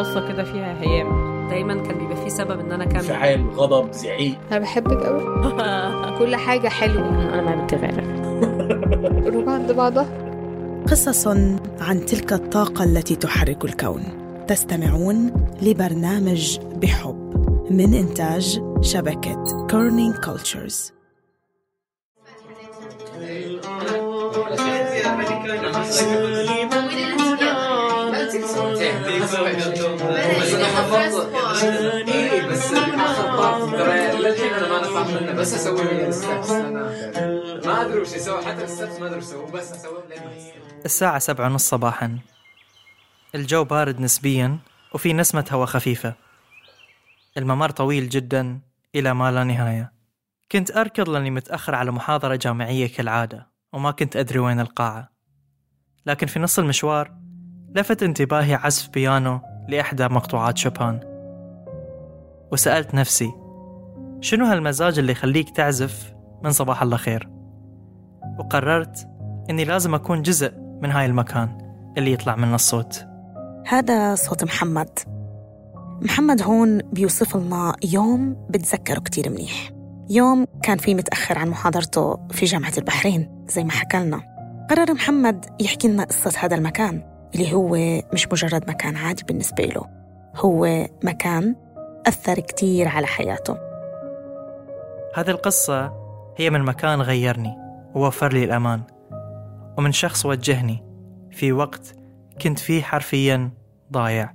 قصة كده فيها هيام. دايما كان بيبقى فيه سبب إن أنا أكمل. انفعال غضب زعيق. أنا بحبك قوي كل حاجة حلوة. أنا ما بنت غيرك. قلوب عند بعضها. قصص عن تلك الطاقة التي تحرك الكون. تستمعون لبرنامج بحب من إنتاج شبكة Kerning Cultures بس أنا حفظت بس حفظت ترى للحين أنا ما نفعت منه بس أسوي أنا ما أدري وش يسوي. حتى ما أدري وش بس أسوي الساعة سبعة ونص صباحا. الجو بارد نسبيا وفي نسمة هواء خفيفة. الممر طويل جدا إلى ما لا نهاية. كنت أركض لأني متأخر على محاضرة جامعية كالعادة وما كنت أدري وين القاعة. لكن في نص المشوار لفت انتباهي عزف بيانو لإحدى مقطوعات شوبان. وسألت نفسي شنو هالمزاج اللي يخليك تعزف من صباح الله خير وقررت إني لازم أكون جزء من هاي المكان اللي يطلع منه الصوت. هذا صوت محمد. محمد هون بيوصف لنا يوم بتذكره كتير منيح. يوم كان فيه متأخر عن محاضرته في جامعة البحرين زي ما حكى لنا. قرر محمد يحكي لنا قصة هذا المكان. اللي هو مش مجرد مكان عادي بالنسبة له هو مكان أثر كتير على حياته. هذه القصة هي من مكان غيرني ووفر لي الأمان ومن شخص وجهني في وقت كنت فيه حرفيا ضايع.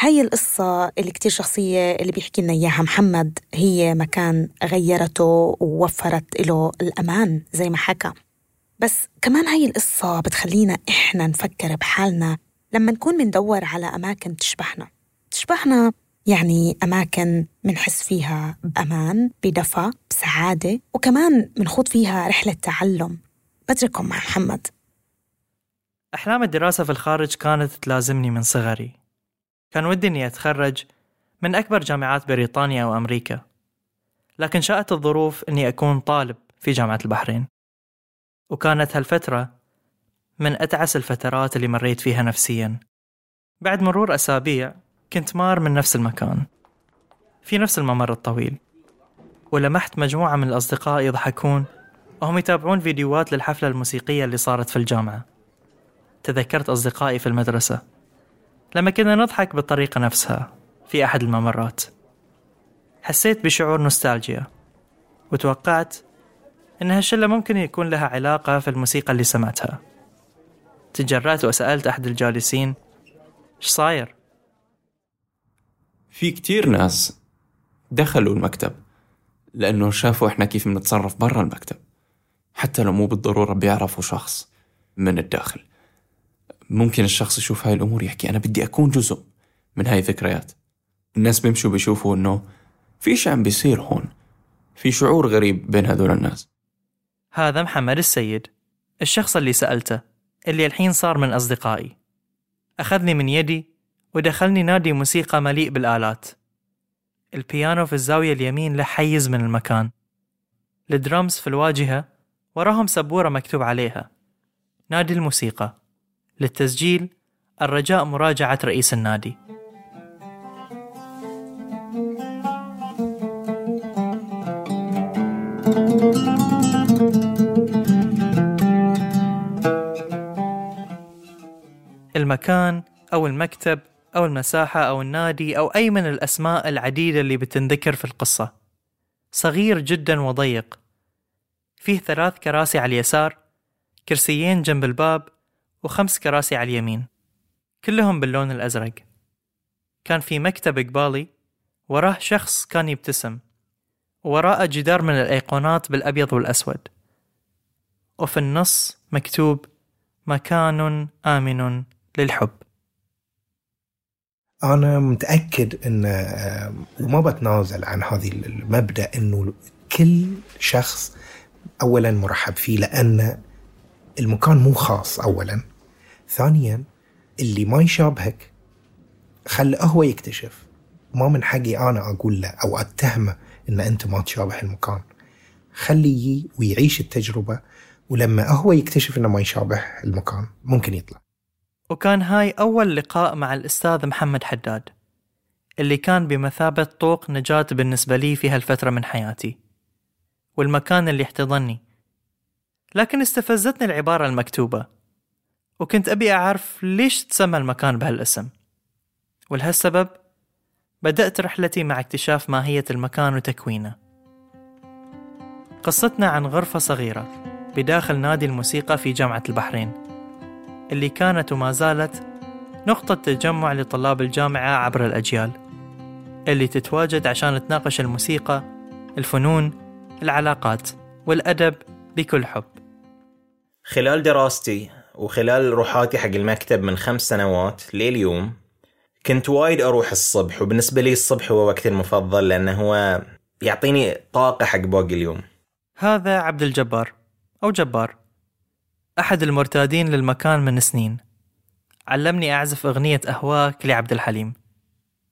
هاي القصة اللي كتير شخصية اللي بيحكي لنا إياها محمد هي مكان غيرته ووفرت له الأمان زي ما حكى. بس كمان هاي القصة بتخلينا إحنا نفكر بحالنا لما نكون مندور على أماكن تشبهنا. تشبهنا يعني أماكن منحس فيها بأمان بدفى بسعادة وكمان منخوض فيها رحلة تعلم. بترككم مع محمد. أحلام الدراسة في الخارج كانت تلازمني من صغري. كان ودي أني أتخرج من أكبر جامعات بريطانيا أو أمريكا لكن شاءت الظروف أني أكون طالب في جامعة البحرين. وكانت هالفترة من أتعس الفترات اللي مريت فيها نفسيا. بعد مرور أسابيع كنت مار من نفس المكان في نفس الممر الطويل ولمحت مجموعة من الأصدقاء يضحكون وهم يتابعون فيديوهات للحفلة الموسيقية اللي صارت في الجامعة. تذكرت أصدقائي في المدرسة لما كنا نضحك بالطريقة نفسها في أحد الممرات. حسيت بشعور نوستالجيا وتوقعت إن هالشلة ممكن يكون لها علاقة في الموسيقى اللي سمعتها. تجرأت وسألت أحد الجالسين إيش صاير؟ في كتير ناس دخلوا المكتب لأنه شافوا إحنا كيف بنتصرف برا المكتب حتى لو مو بالضرورة بيعرفوا شخص من الداخل. ممكن الشخص يشوف هاي الأمور يحكي أنا بدي أكون جزء من هاي الذكريات. الناس بيمشوا بيشوفوا إنه في شيء عم بيصير هون في شعور غريب بين هذول الناس. هذا محمد السيد. الشخص اللي سألته اللي الحين صار من أصدقائي. أخذني من يدي ودخلني نادي موسيقى مليء بالآلات. البيانو في الزاوية اليمين له حيز من المكان. الدرامز في الواجهة وراهم سبورة مكتوب عليها. نادي الموسيقى. للتسجيل الرجاء مراجعة رئيس النادي. المكان أو المكتب أو المساحة أو النادي أو أي من الأسماء العديدة اللي بتنذكر في القصة. صغير جدا وضيق. فيه ثلاث كراسي على اليسار كرسيين جنب الباب وخمس كراسي على اليمين. كلهم باللون الأزرق. كان في مكتب قبالي وراه شخص كان يبتسم. ووراءه جدار من الأيقونات بالأبيض والأسود. وفي النص مكتوب مكان آمن للحب. أنا متأكد أن وما بتنازل عن هذه المبدأ أنه كل شخص أولا مرحب فيه لأن المكان مو خاص أولا. ثانيا اللي ما يشابهك خله هو يكتشف. ما من حقي أنا أقول له أو أتهمه أن أنت ما تشابه المكان. خليه ويعيش التجربة ولما هو يكتشف أنه ما يشابه المكان ممكن يطلع. وكان هاي أول لقاء مع الأستاذ محمد حداد اللي كان بمثابة طوق نجاة بالنسبة لي في هالفترة من حياتي والمكان اللي احتضني. لكن استفزتني العبارة المكتوبة وكنت أبي أعرف ليش تسمى المكان بهالاسم. ولهالسبب بدأت رحلتي مع اكتشاف ماهية المكان وتكوينه. قصتنا عن غرفة صغيرة بداخل نادي الموسيقى في جامعة البحرين. اللي كانت وما زالت نقطة تجمع لطلاب الجامعة عبر الأجيال اللي تتواجد عشان تناقش الموسيقى الفنون العلاقات والأدب بكل حب. خلال دراستي وخلال روحاتي حق المكتب من خمس سنوات لليوم كنت وايد أروح الصبح وبالنسبة لي الصبح هو وقتي المفضل لأنه هو يعطيني طاقة حق باقي اليوم. هذا عبد الجبار أو جبار. أحد المرتادين للمكان من سنين. علمني أعزف أغنية أهواك لعبد الحليم.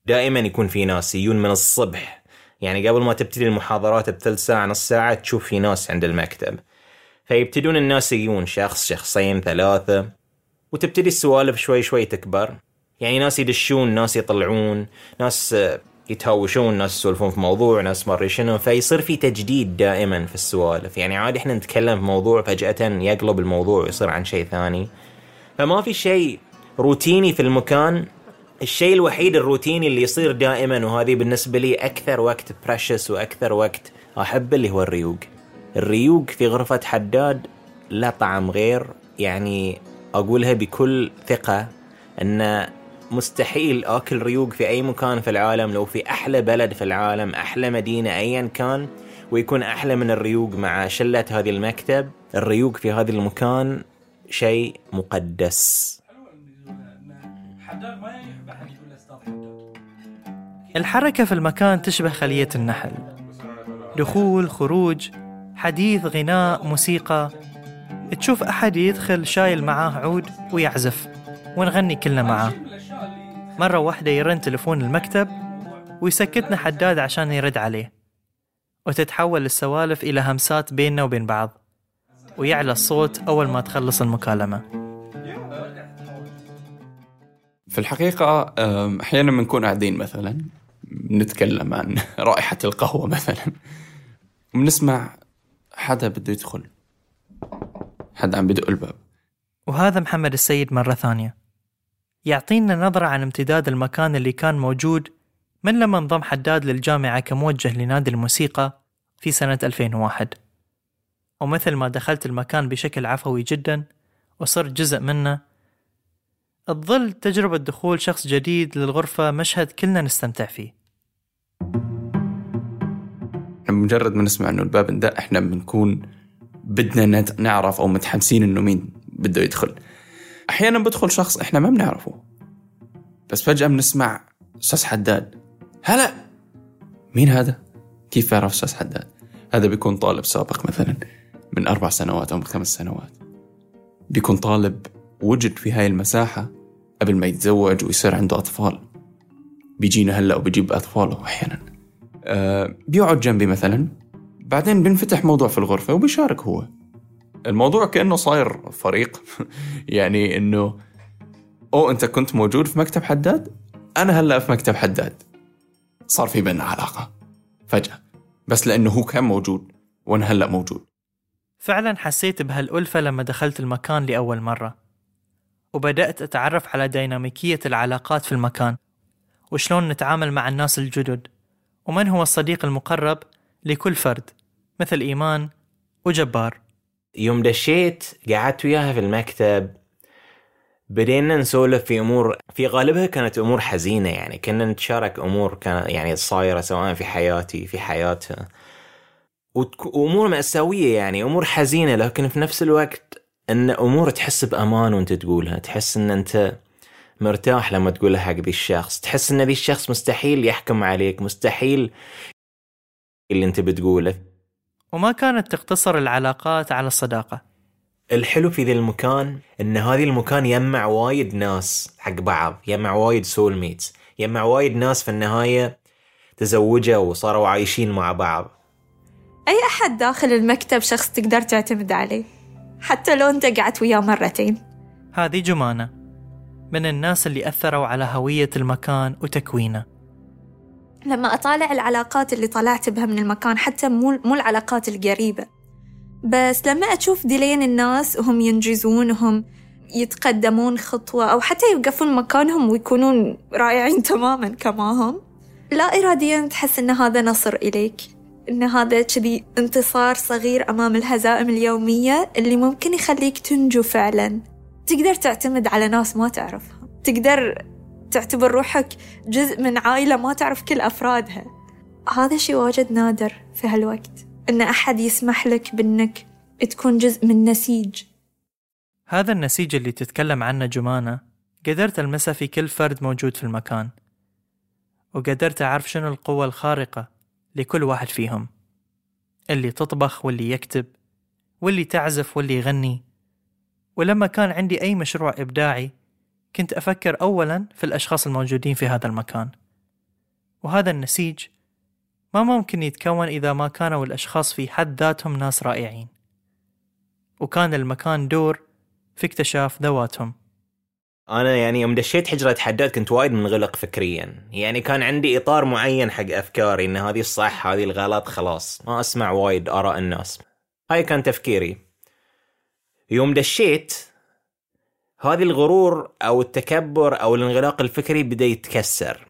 دائما يكون في ناس يجون من الصبح. يعني قبل ما تبتدي المحاضرات بثلث ساعة نص ساعة تشوف في ناس عند المكتب. فيبتدون الناس يجون شخص شخصين ثلاثة. وتبتدي السوالف شوي شوي تكبر. يعني ناس يدشون ناس يطلعون ناس يتهاوشون ناس يسولفون في موضوع ناس ما شنو. فيصير في تجديد دائما في السوالف. يعني عادي إحنا نتكلم في موضوع فجأة يقلب الموضوع ويصير عن شيء ثاني. فما في شيء روتيني في المكان. الشيء الوحيد الروتيني اللي يصير دائما وهذه بالنسبة لي أكثر وقت precious وأكثر وقت أحب اللي هو الريوق. الريوق في غرفة حداد له طعم غير يعني أقولها بكل ثقة أن مستحيل آكل ريوق في أي مكان في العالم لو في أحلى بلد في العالم أحلى مدينة أيا كان ويكون أحلى من الريوق مع شلة هذه المكتب. الريوق في هذا المكان شيء مقدس. الحركة في المكان تشبه خلية النحل. دخول خروج حديث غناء موسيقى. تشوف أحد يدخل شايل معاه عود ويعزف ونغني كلنا معاه. مرة واحدة يرن تلفون المكتب ويسكتنا حداد عشان يرد عليه. وتتحول السوالف إلى همسات بيننا وبين بعض. ويعلى الصوت أول ما تخلص المكالمة. في الحقيقة أحيانا بنكون قاعدين مثلا نتكلم عن رائحة القهوة مثلا. وبنسمع حدا بده يدخل. حدا عم بدق الباب. وهذا محمد السيد مرة ثانية. يعطينا نظرة عن امتداد المكان اللي كان موجود من لما انضم حداد للجامعة كموجه لنادي الموسيقى في سنة 2001 ومثل ما دخلت المكان بشكل عفوي جدا وصرت جزء منه تظل تجربة دخول شخص جديد للغرفة مشهد كلنا نستمتع فيه. مجرد ما نسمع إنه الباب اندق إحنا بنكون بدنا نعرف أو متحمسين إنه مين بده يدخل. أحيانا بدخل شخص إحنا ما بنعرفه. بس فجأة بنسمع أستاذ حداد. هلا! مين هذا؟ كيف بعرف أستاذ حداد؟ هذا بيكون طالب سابق مثلا من أربع سنوات أو من خمس سنوات. بيكون طالب وجد في هاي المساحة قبل ما يتزوج ويصير عنده أطفال. بيجينا هلا وبيجيب أطفاله أحيانا. أه بيقعد جنبي مثلا. بعدين بنفتح موضوع في الغرفة وبيشارك هو. الموضوع كأنه صاير فريق. يعني إنه أو أنت كنت موجود في مكتب حداد؟ أنا هلا في مكتب حداد. صار في بيننا علاقة. فجأة. بس لأنه هو كان موجود وأنا هلا موجود. فعلا حسيت بهالألفة لما دخلت المكان لأول مرة. وبدأت أتعرف على ديناميكية العلاقات في المكان. وشلون نتعامل مع الناس الجدد. ومن هو الصديق المقرب لكل فرد مثل إيمان وجبار. يوم دشيت قعدت وياها في المكتب. بدينا نسولف في أمور في غالبها كانت أمور حزينة يعني. كنا نتشارك أمور كان يعني صايرة سواء في حياتي في حياتها. وأمور مأساوية يعني أمور حزينة. لكن في نفس الوقت إن أمور تحس بأمان وأنت تقولها. تحس إن أنت مرتاح لما تقولها حق ذي الشخص. تحس إن ذي الشخص مستحيل يحكم عليك مستحيل اللي أنت بتقوله. وما كانت تقتصر العلاقات على الصداقة. الحلو في ذي المكان إن هذا المكان يجمع وايد ناس حق بعض يجمع وايد soulmates يجمع وايد ناس في النهاية تزوجوا وصاروا عايشين مع بعض. أي أحد داخل المكتب شخص تقدر تعتمد عليه؟ حتى لو أنت قعدت وياه مرتين. هذه جمانة من الناس اللي أثروا على هوية المكان وتكوينه. لما أطالع العلاقات اللي طلعت بها من المكان حتى مو مو العلاقات القريبة. بس لما أشوف ديلين الناس وهم ينجزون وهم يتقدمون خطوة أو حتى يوقفون مكانهم ويكونون رائعين تماما كما هم لا إراديا تحس إن هذا نصر إليك. إن هذا كذي انتصار صغير أمام الهزائم اليومية اللي ممكن يخليك تنجو فعلا. تقدر تعتمد على ناس ما تعرفها. تقدر تعتبر روحك جزء من عائلة ما تعرف كل أفرادها. هذا شيء واجد نادر في هالوقت إن أحد يسمح لك بأنك تكون جزء من نسيج. هذا النسيج اللي تتكلم عنه جمانة قدرت ألمسه في كل فرد موجود في المكان وقدرت أعرف شنو القوة الخارقة لكل واحد فيهم. اللي تطبخ واللي يكتب واللي تعزف واللي يغني. ولما كان عندي أي مشروع إبداعي كنت أفكر أولا في الأشخاص الموجودين في هذا المكان. وهذا النسيج ما ممكن يتكون إذا ما كانوا الأشخاص في حد ذاتهم ناس رائعين. وكان المكان دور في اكتشاف ذواتهم. أنا يعني يوم دشيت حجرة حداد كنت وايد منغلق فكريا. يعني كان عندي إطار معين حق أفكاري إن هذه الصح هذه الغلط خلاص. ما أسمع وايد آراء الناس. هاي كان تفكيري. يوم دشيت هذه الغرور أو التكبر أو الانغلاق الفكري بدأ يتكسر.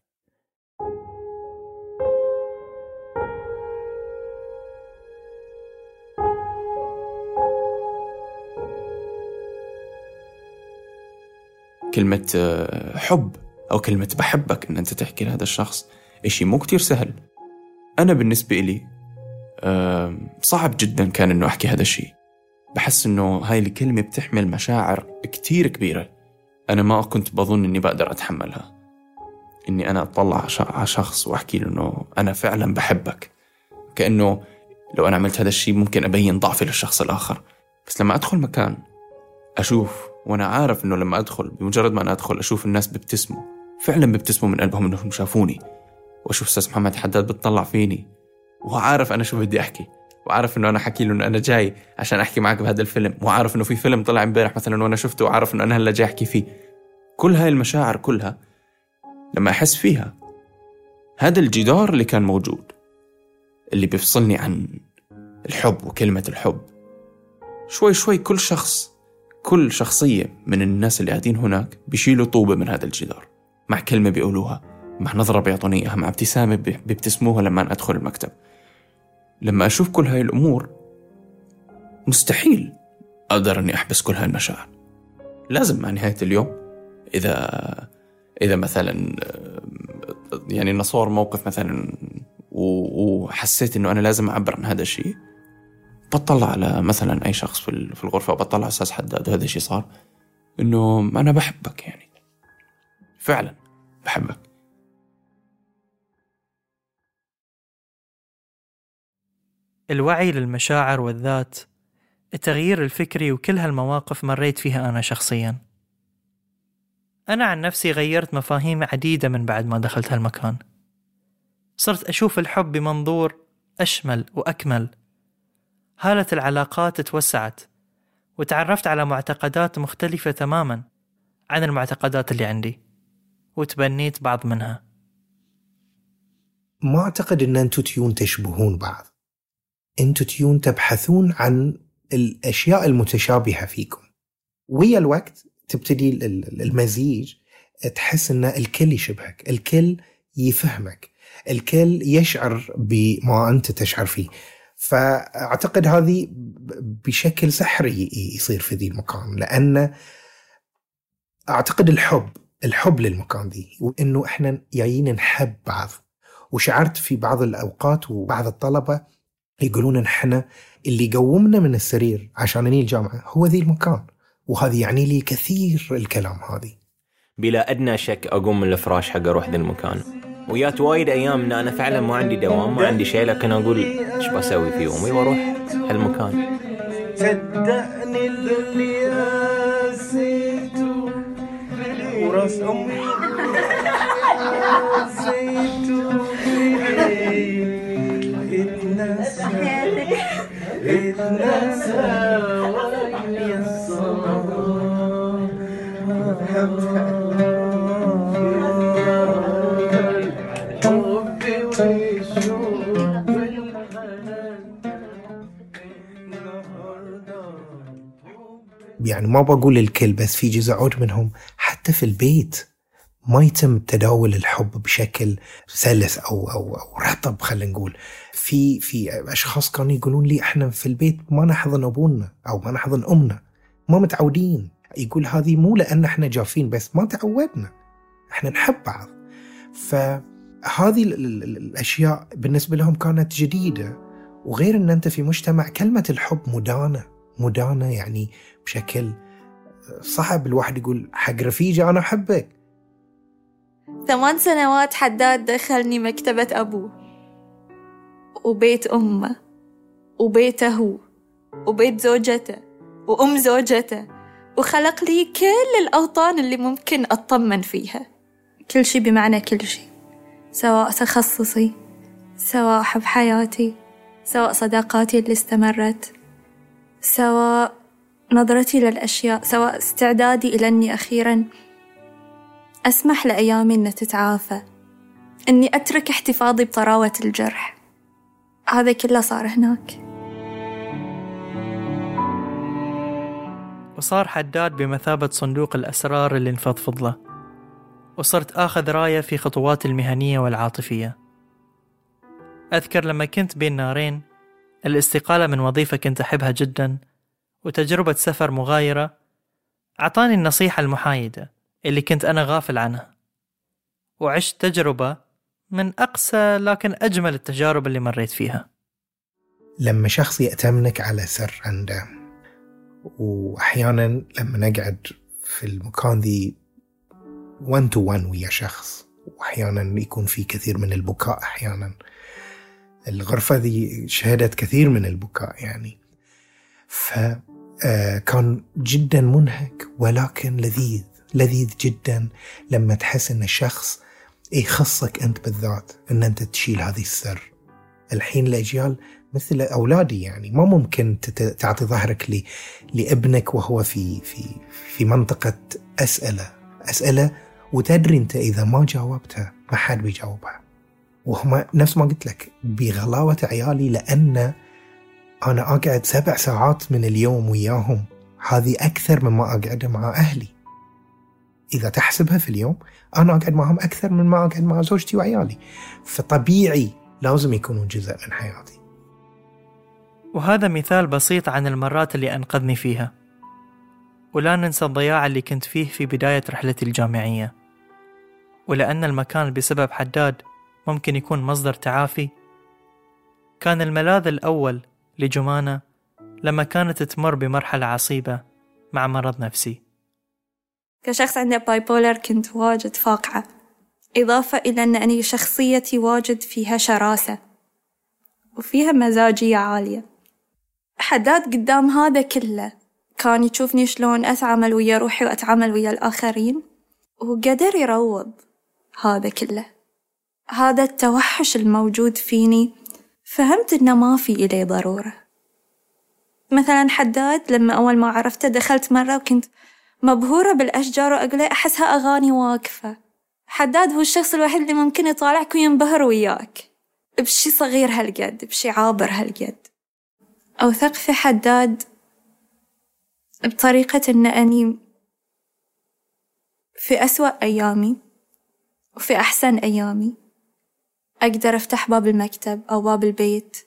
كلمة آه، حب أو كلمة بحبك إن أنت تحكي لهذا الشخص إشي مو كتير سهل. أنا بالنسبة إلي صعب جدا كان إنه أحكي هذا الشيء. بحس إنه هاي الكلمة بتحمل مشاعر كتير كبيرة. أنا ما كنت بظن إني بقدر أتحملها. إني أنا أطلع على شخص وأحكي له إنه أنا فعلا بحبك. كأنه لو أنا عملت هذا الشيء ممكن أبين ضعفي للشخص الآخر. بس لما أدخل مكان أشوف وأنا عارف إنه لما أدخل بمجرد ما أنا أدخل أشوف الناس بيبتسموا فعلا بيبتسموا من قلبهم إنهم شافوني. وأشوف أستاذ محمد حداد بتطلع فيني وعارف أنا شو بدي أحكي. وعارف إنه أنا حكي له إنه أنا جاي عشان أحكي معك بهذا الفيلم وعارف إنه في فيلم طلع إمبارح مثلا وأنا شفته وعارف إنه أنا هلأ جاي أحكي فيه. كل هاي المشاعر كلها لما أحس فيها هذا الجدار اللي كان موجود اللي بيفصلني عن الحب وكلمة الحب. شوي شوي كل شخص كل شخصية من الناس اللي قاعدين هناك بيشيلوا طوبة من هذا الجدار مع كلمة بيقولوها مع نظرة بيعطوني إياها مع ابتسامة بيبتسموها لما أدخل المكتب. لما أشوف كل هاي الأمور مستحيل أقدر أني أحبس كل هاي المشاعر. لازم مع نهاية اليوم إذا إذا مثلا يعني نصور موقف مثلا وحسيت إنه أنا لازم أعبر عن هذا الشيء بطلع على مثلا أي شخص في الغرفة بطلع على أستاذ حداد وهذا الشيء صار إنه أنا بحبك يعني. فعلا بحبك. الوعي للمشاعر والذات التغيير الفكري وكل هالمواقف مريت فيها أنا شخصيا. أنا عن نفسي غيرت مفاهيم عديدة من بعد ما دخلت هالمكان. صرت أشوف الحب بمنظور أشمل وأكمل. هالة العلاقات توسعت وتعرفت على معتقدات مختلفة تماما عن المعتقدات اللي عندي وتبنيت بعض منها. ما أعتقد أن أنتم تيون تشبهون بعض. أنتم تيون تبحثون عن الأشياء المتشابهة فيكم. ويا الوقت تبتدي المزيج تحس أن الكل يشبهك الكل يفهمك الكل يشعر بما أنت تشعر فيه. فأعتقد هذه بشكل سحري يصير في ذي المكان لأن أعتقد الحب الحب للمكان ذي وإنه إحنا جايين نحب بعض. وشعرت في بعض الأوقات وبعض الطلبة يقولون إحنا اللي يقومنا من السرير عشان نجي الجامعة هو ذي المكان. وهذه يعني لي كثير الكلام هذه. بلا أدنى شك أقوم من الفراش حق أروح ذا المكان. ويات وايد أيام إن أنا فعلا ما عندي دوام ما عندي شيء لكن أقول إيش بسوي في يومي؟ وأروح هالمكان. صدقني اللي راسيته وراس امي يعني ما بقول الكل بس في جزء عود منهم حتى في البيت ما يتم تداول الحب بشكل سلس أو أو أو رطب خلينا نقول. في في أشخاص كانوا يقولون لي إحنا في البيت ما نحضن أبونا أو ما نحضن أمنا ما متعودين. يقول هذه مو لأن إحنا جافين بس ما تعودنا. إحنا نحب بعض. فهذه ال- ال- ال- الأشياء بالنسبة لهم كانت جديدة. وغير إن أنت في مجتمع كلمة الحب مدانة. مدانة يعني بشكل صعب. الواحد يقول حق رفيجي أنا أحبك. ثمان سنوات حداد دخلني مكتبة أبوه. وبيت أمه. وبيته. هو وبيت زوجته. وأم زوجته. وخلق لي كل الأوطان اللي ممكن أطمن فيها. كل شي بمعنى كل شي. سواء تخصصي سواء حب حياتي سواء صداقاتي اللي استمرت سواء نظرتي للأشياء سواء استعدادي إلى أني أخيراً. أسمح لأيامي أن تتعافى. أني أترك احتفاظي بطراوة الجرح. هذا كله صار هناك. وصار حداد بمثابة صندوق الأسرار اللي نفضفض له وصرت آخذ راية في خطواتي المهنية والعاطفية. أذكر لما كنت بين نارين الاستقالة من وظيفة كنت أحبها جدا وتجربة سفر مغايرة أعطاني النصيحة المحايدة اللي كنت أنا غافل عنها. وعشت تجربة من أقسى لكن أجمل التجارب اللي مريت فيها. لما شخص يأتمنك على سر عنده وأحيانا لما نقعد في المكان ذي one to one ويا شخص وأحيانا يكون في كثير من البكاء أحيانا. الغرفة ذي شهدت كثير من البكاء يعني. فكان جدا منهك ولكن لذيذ لذيذ جدا لما تحس إن الشخص يخصك أنت بالذات إن أنت تشيل هذه السر. الحين الأجيال مثل أولادي يعني. ما ممكن تعطي ظهرك لابنك وهو في في في منطقة أسئلة. أسئلة وتدري أنت إذا ما جاوبتها ما حد بيجاوبها. وهم نفس ما قلت لك بغلاوة عيالي لأن أنا أقعد سبع ساعات من اليوم وياهم. هذه أكثر مما اقعدها مع أهلي. إذا تحسبها في اليوم أنا أقعد معهم أكثر من ما أقعد مع زوجتي وعيالي. فطبيعي لازم يكونون جزء من حياتي. وهذا مثال بسيط عن المرات اللي أنقذني فيها. ولا ننسى الضياع اللي كنت فيه في بداية رحلتي الجامعية. ولأن المكان بسبب حداد ممكن يكون مصدر تعافي. كان الملاذ الأول لجمانة لما كانت تمر بمرحلة عصيبة مع مرض نفسي. كشخص عنده باي بولر كنت واجد فاقعة إضافة إلى أن أني شخصيتي واجد فيها شراسة وفيها مزاجية عالية. حداد قدام هذا كله. كان يشوفني شلون أتعامل ويا روحي وأتعامل ويا الآخرين وقدر يروض هذا كله. هذا التوحش الموجود فيني فهمت إنه ما في إليه ضرورة. مثلا حداد لما أول ما عرفته دخلت مرة وكنت مبهورة بالأشجار وأقول أحسها أغاني واقفة. حداد هو الشخص الوحيد اللي ممكن يطالعك وينبهر وياك. بشي صغير هالقد بشي عابر هالقد. أوثق في حداد بطريقة إن أني في أسوأ أيامي وفي أحسن أيامي. أقدر أفتح باب المكتب أو باب البيت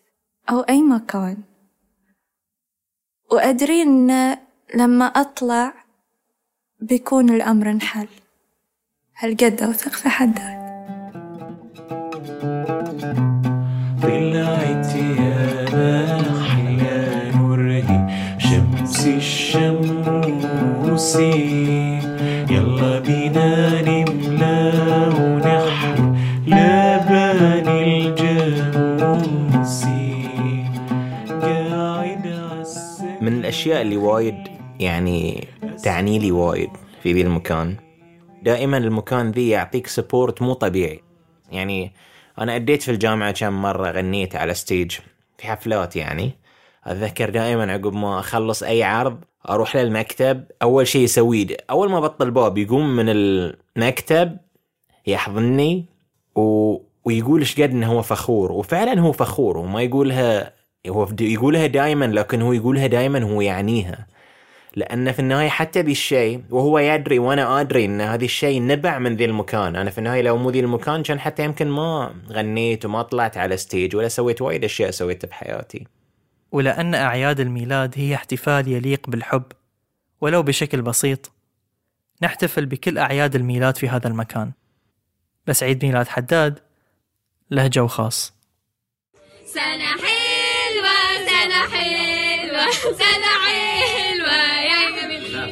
أو أي مكان. وأدري إن لما أطلع بيكون الأمر انحل. هالقد أوثق في حداد؟ يلا لبن الجاموس. قاعد عالسقف من الأشياء اللي وايد يعني تعني لي وايد في ذي المكان. دائما المكان ذي يعطيك support مو طبيعي. يعني أنا أديت في الجامعة كم مرة غنيت على stage في حفلات يعني. أتذكر دائما عقب ما أخلص أي عرض أروح للمكتب أول شيء يسويه أول ما بطل الباب يقوم من المكتب يحضني و... ويقول إيش قد إنه هو فخور. وفعلا هو فخور وما يقولها هو يقولها دائما لكن هو يقولها دائما هو يعنيها. لأن في النهاية حتى بالشيء وهو يدري وأنا أدري أن هذا الشيء نبع من ذي المكان. أنا في النهاية لو مو ذي المكان كان حتى يمكن ما غنيت وما طلعت على stage ولا سويت وايد أشياء سويتها بحياتي. ولأن أعياد الميلاد هي احتفال يليق بالحب ولو بشكل بسيط نحتفل بكل أعياد الميلاد في هذا المكان. بس عيد ميلاد حداد له جو خاص. سنة حلوة سنة حلوة سنة حلوة يا جميل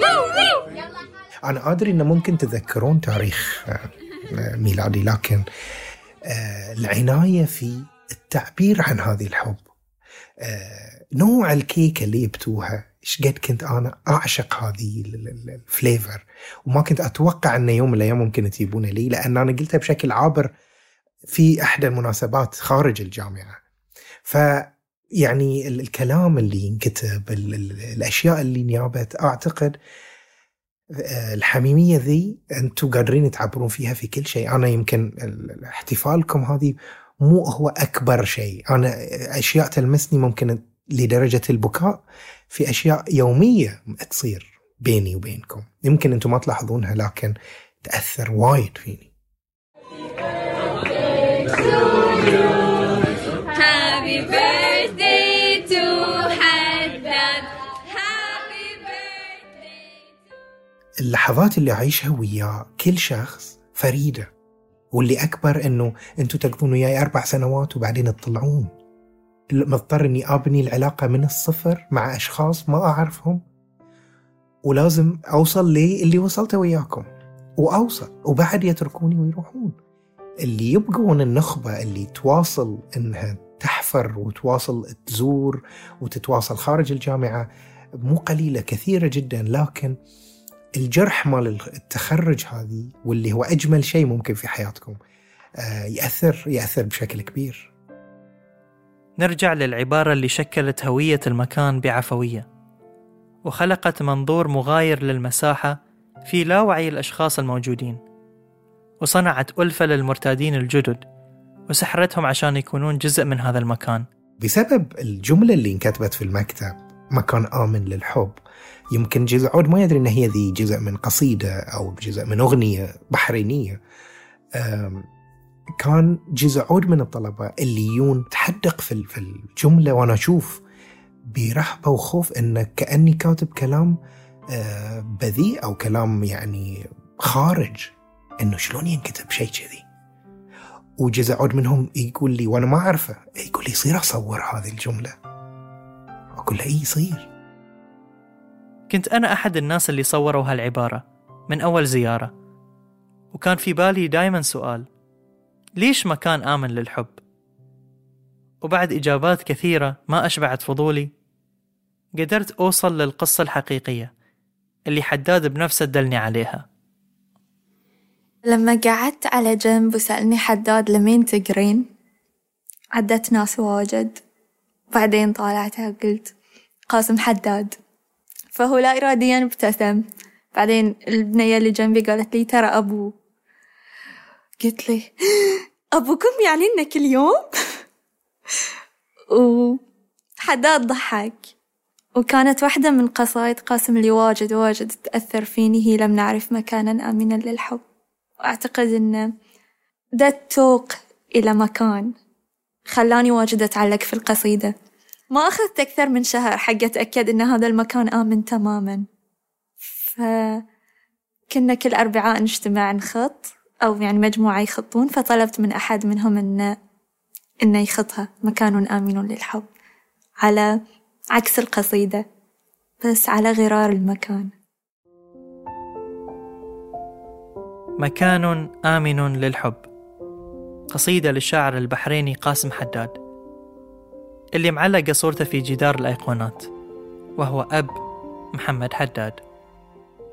أنا آدري إنه ممكن تذكرون تاريخ آه، ميلادي لكن آه، العناية في التعبير عن هذه الحب. نوع الكيكة اللي جبتوها إيش قد كنت أنا أعشق هذه ال- ال- ال- الفليفر وما كنت أتوقع إنه يوم من الأيام ممكن تجيبونه لي لأن أنا قلتها بشكل عابر في احدى المناسبات خارج الجامعة. ف يعني ال- الكلام اللي ينكتب ال- ال- الأشياء اللي نيابت أعتقد آه، الحميمية ذي أنتم قادرين تعبرون فيها في كل شيء. أنا يمكن ال- ال- احتفالكم هذه مو هو أكبر شيء. أنا أشياء تلمسني ممكن لدرجة البكاء في أشياء يومية تصير بيني وبينكم. يمكن أنتم ما تلاحظونها لكن تأثر وايد فيني. Happy birthday to حداد Happy birthday اللحظات اللي أعيشها وياه كل شخص فريدة. واللي أكبر إنه أنتم تقضون وياي أربع سنوات وبعدين تطلعون. مضطر إني أبني العلاقة من الصفر مع أشخاص ما أعرفهم. ولازم أوصل للي وصلته وياكم. وأوصل. وبعد يتركوني ويروحون. اللي يبقون النخبة اللي تواصل إنها تحفر وتواصل تزور وتتواصل خارج الجامعة مو قليلة كثيرة جدا. لكن الجرح مال التخرج هذه واللي هو أجمل شيء ممكن في حياتكم آه، يأثر يأثر بشكل كبير. نرجع للعبارة اللي شكلت هوية المكان بعفوية. وخلقت منظور مغاير للمساحة في لاوعي الأشخاص الموجودين. وصنعت ألفة للمرتادين الجدد وسحرتهم عشان يكونون جزء من هذا المكان. بسبب الجملة اللي انكتبت في المكتب مكان آمن للحب يمكن جزء عود ما يدري إن هي ذي جزء من قصيدة أو جزء من أغنية بحرينية. كان جزء عود من الطلبة اللي يجون تحدق في في الجملة وأنا أشوف برهبة وخوف إن كأني كاتب كلام آه، بذيء أو كلام يعني خارج إنه شلون ينكتب شيء كذي. وجزء عود منهم يقول لي وأنا ما أعرفه يقول لي يصير أصور هذه الجملة. أقول له إي يصير كنت أنا أحد الناس اللي صوروا هالعبارة من أول زيارة. وكان في بالي دايما سؤال ليش مكان آمن للحب؟ وبعد إجابات كثيرة ما أشبعت فضولي قدرت أوصل للقصة الحقيقية اللي حداد بنفسه دلني عليها. لما قعدت على جنب وسألني حداد لمين تقرين عدت ناس واجد. بعدين طالعتها وقلت قاسم حداد. فهو لا إراديا ابتسم. بعدين البنية اللي جنبي قالت لي ترى أبو. قلت لي أبوكم يعني إنه كل يوم؟ وحداد ضحك. وكانت واحدة من قصايد قاسم اللي واجد واجد تأثر فيني. هي لم نعرف مكانا آمنا للحب. وأعتقد أن ده التوق إلى مكان خلاني واجد أتعلق في القصيدة. ما أخذت أكثر من شهر حق أتأكد أن هذا المكان آمن تماما. فكنا كل أربعاء نجتمع نخط أو يعني مجموعة يخطون فطلبت من أحد منهم أنه إنه يخطها. مكان آمن للحب. على عكس القصيدة. بس على غرار المكان. مكان آمن للحب. قصيدة للشاعر البحريني قاسم حداد. اللي معلقة صورته في جدار الأيقونات وهو أب محمد حداد.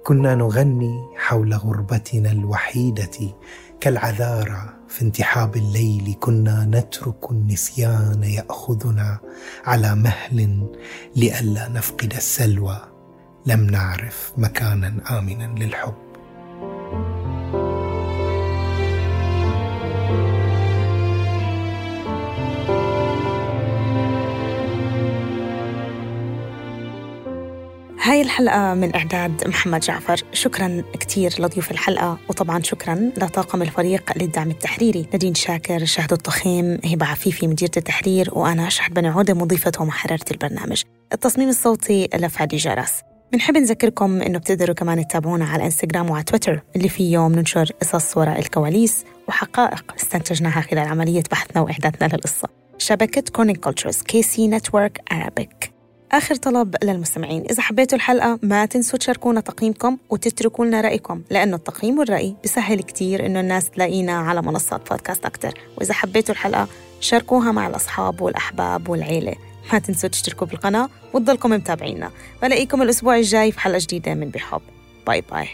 كنا نغني حول غربتنا الوحيدة كالعذارى في انتحاب الليل. كنا نترك النسيان يأخذنا على مهل لئلا نفقد السلوى. لم نعرف مكانا آمنا للحب. هاي الحلقة من إعداد محمد جعفر. شكرا كتير لضيوف الحلقة وطبعا شكرا لطاقم الفريق للدعم التحريري. نادين شاكر شهد الطخيم هبة عفيفي مديرة التحرير وأنا شحت بن عودة مضيفة ومحررة البرنامج. التصميم الصوتي لفادي جرس. بنحب نذكركم إنه بتقدروا كمان تتابعونا على الانستغرام وعلى تويتر اللي فيه يوم ننشر قصص وراء الكواليس وحقائق استنتجناها خلال عملية بحثنا وإعدادنا للقصة. شبكة Kerning Cultures KC Network Arabic آخر طلب للمستمعين. إذا حبيتوا الحلقة ما تنسوا تشاركونا تقييمكم وتتركوا لنا رأيكم لأنه التقييم والرأي بيسهل كتير إنه الناس تلاقينا على منصات بودكاست أكتر. وإذا حبيتوا الحلقة شاركوها مع الأصحاب والأحباب والعيلة. ما تنسوا تشتركوا بالقناة وتضلكم متابعينا. بلاقيكم الأسبوع الجاي في حلقة جديدة من بحب. باي باي.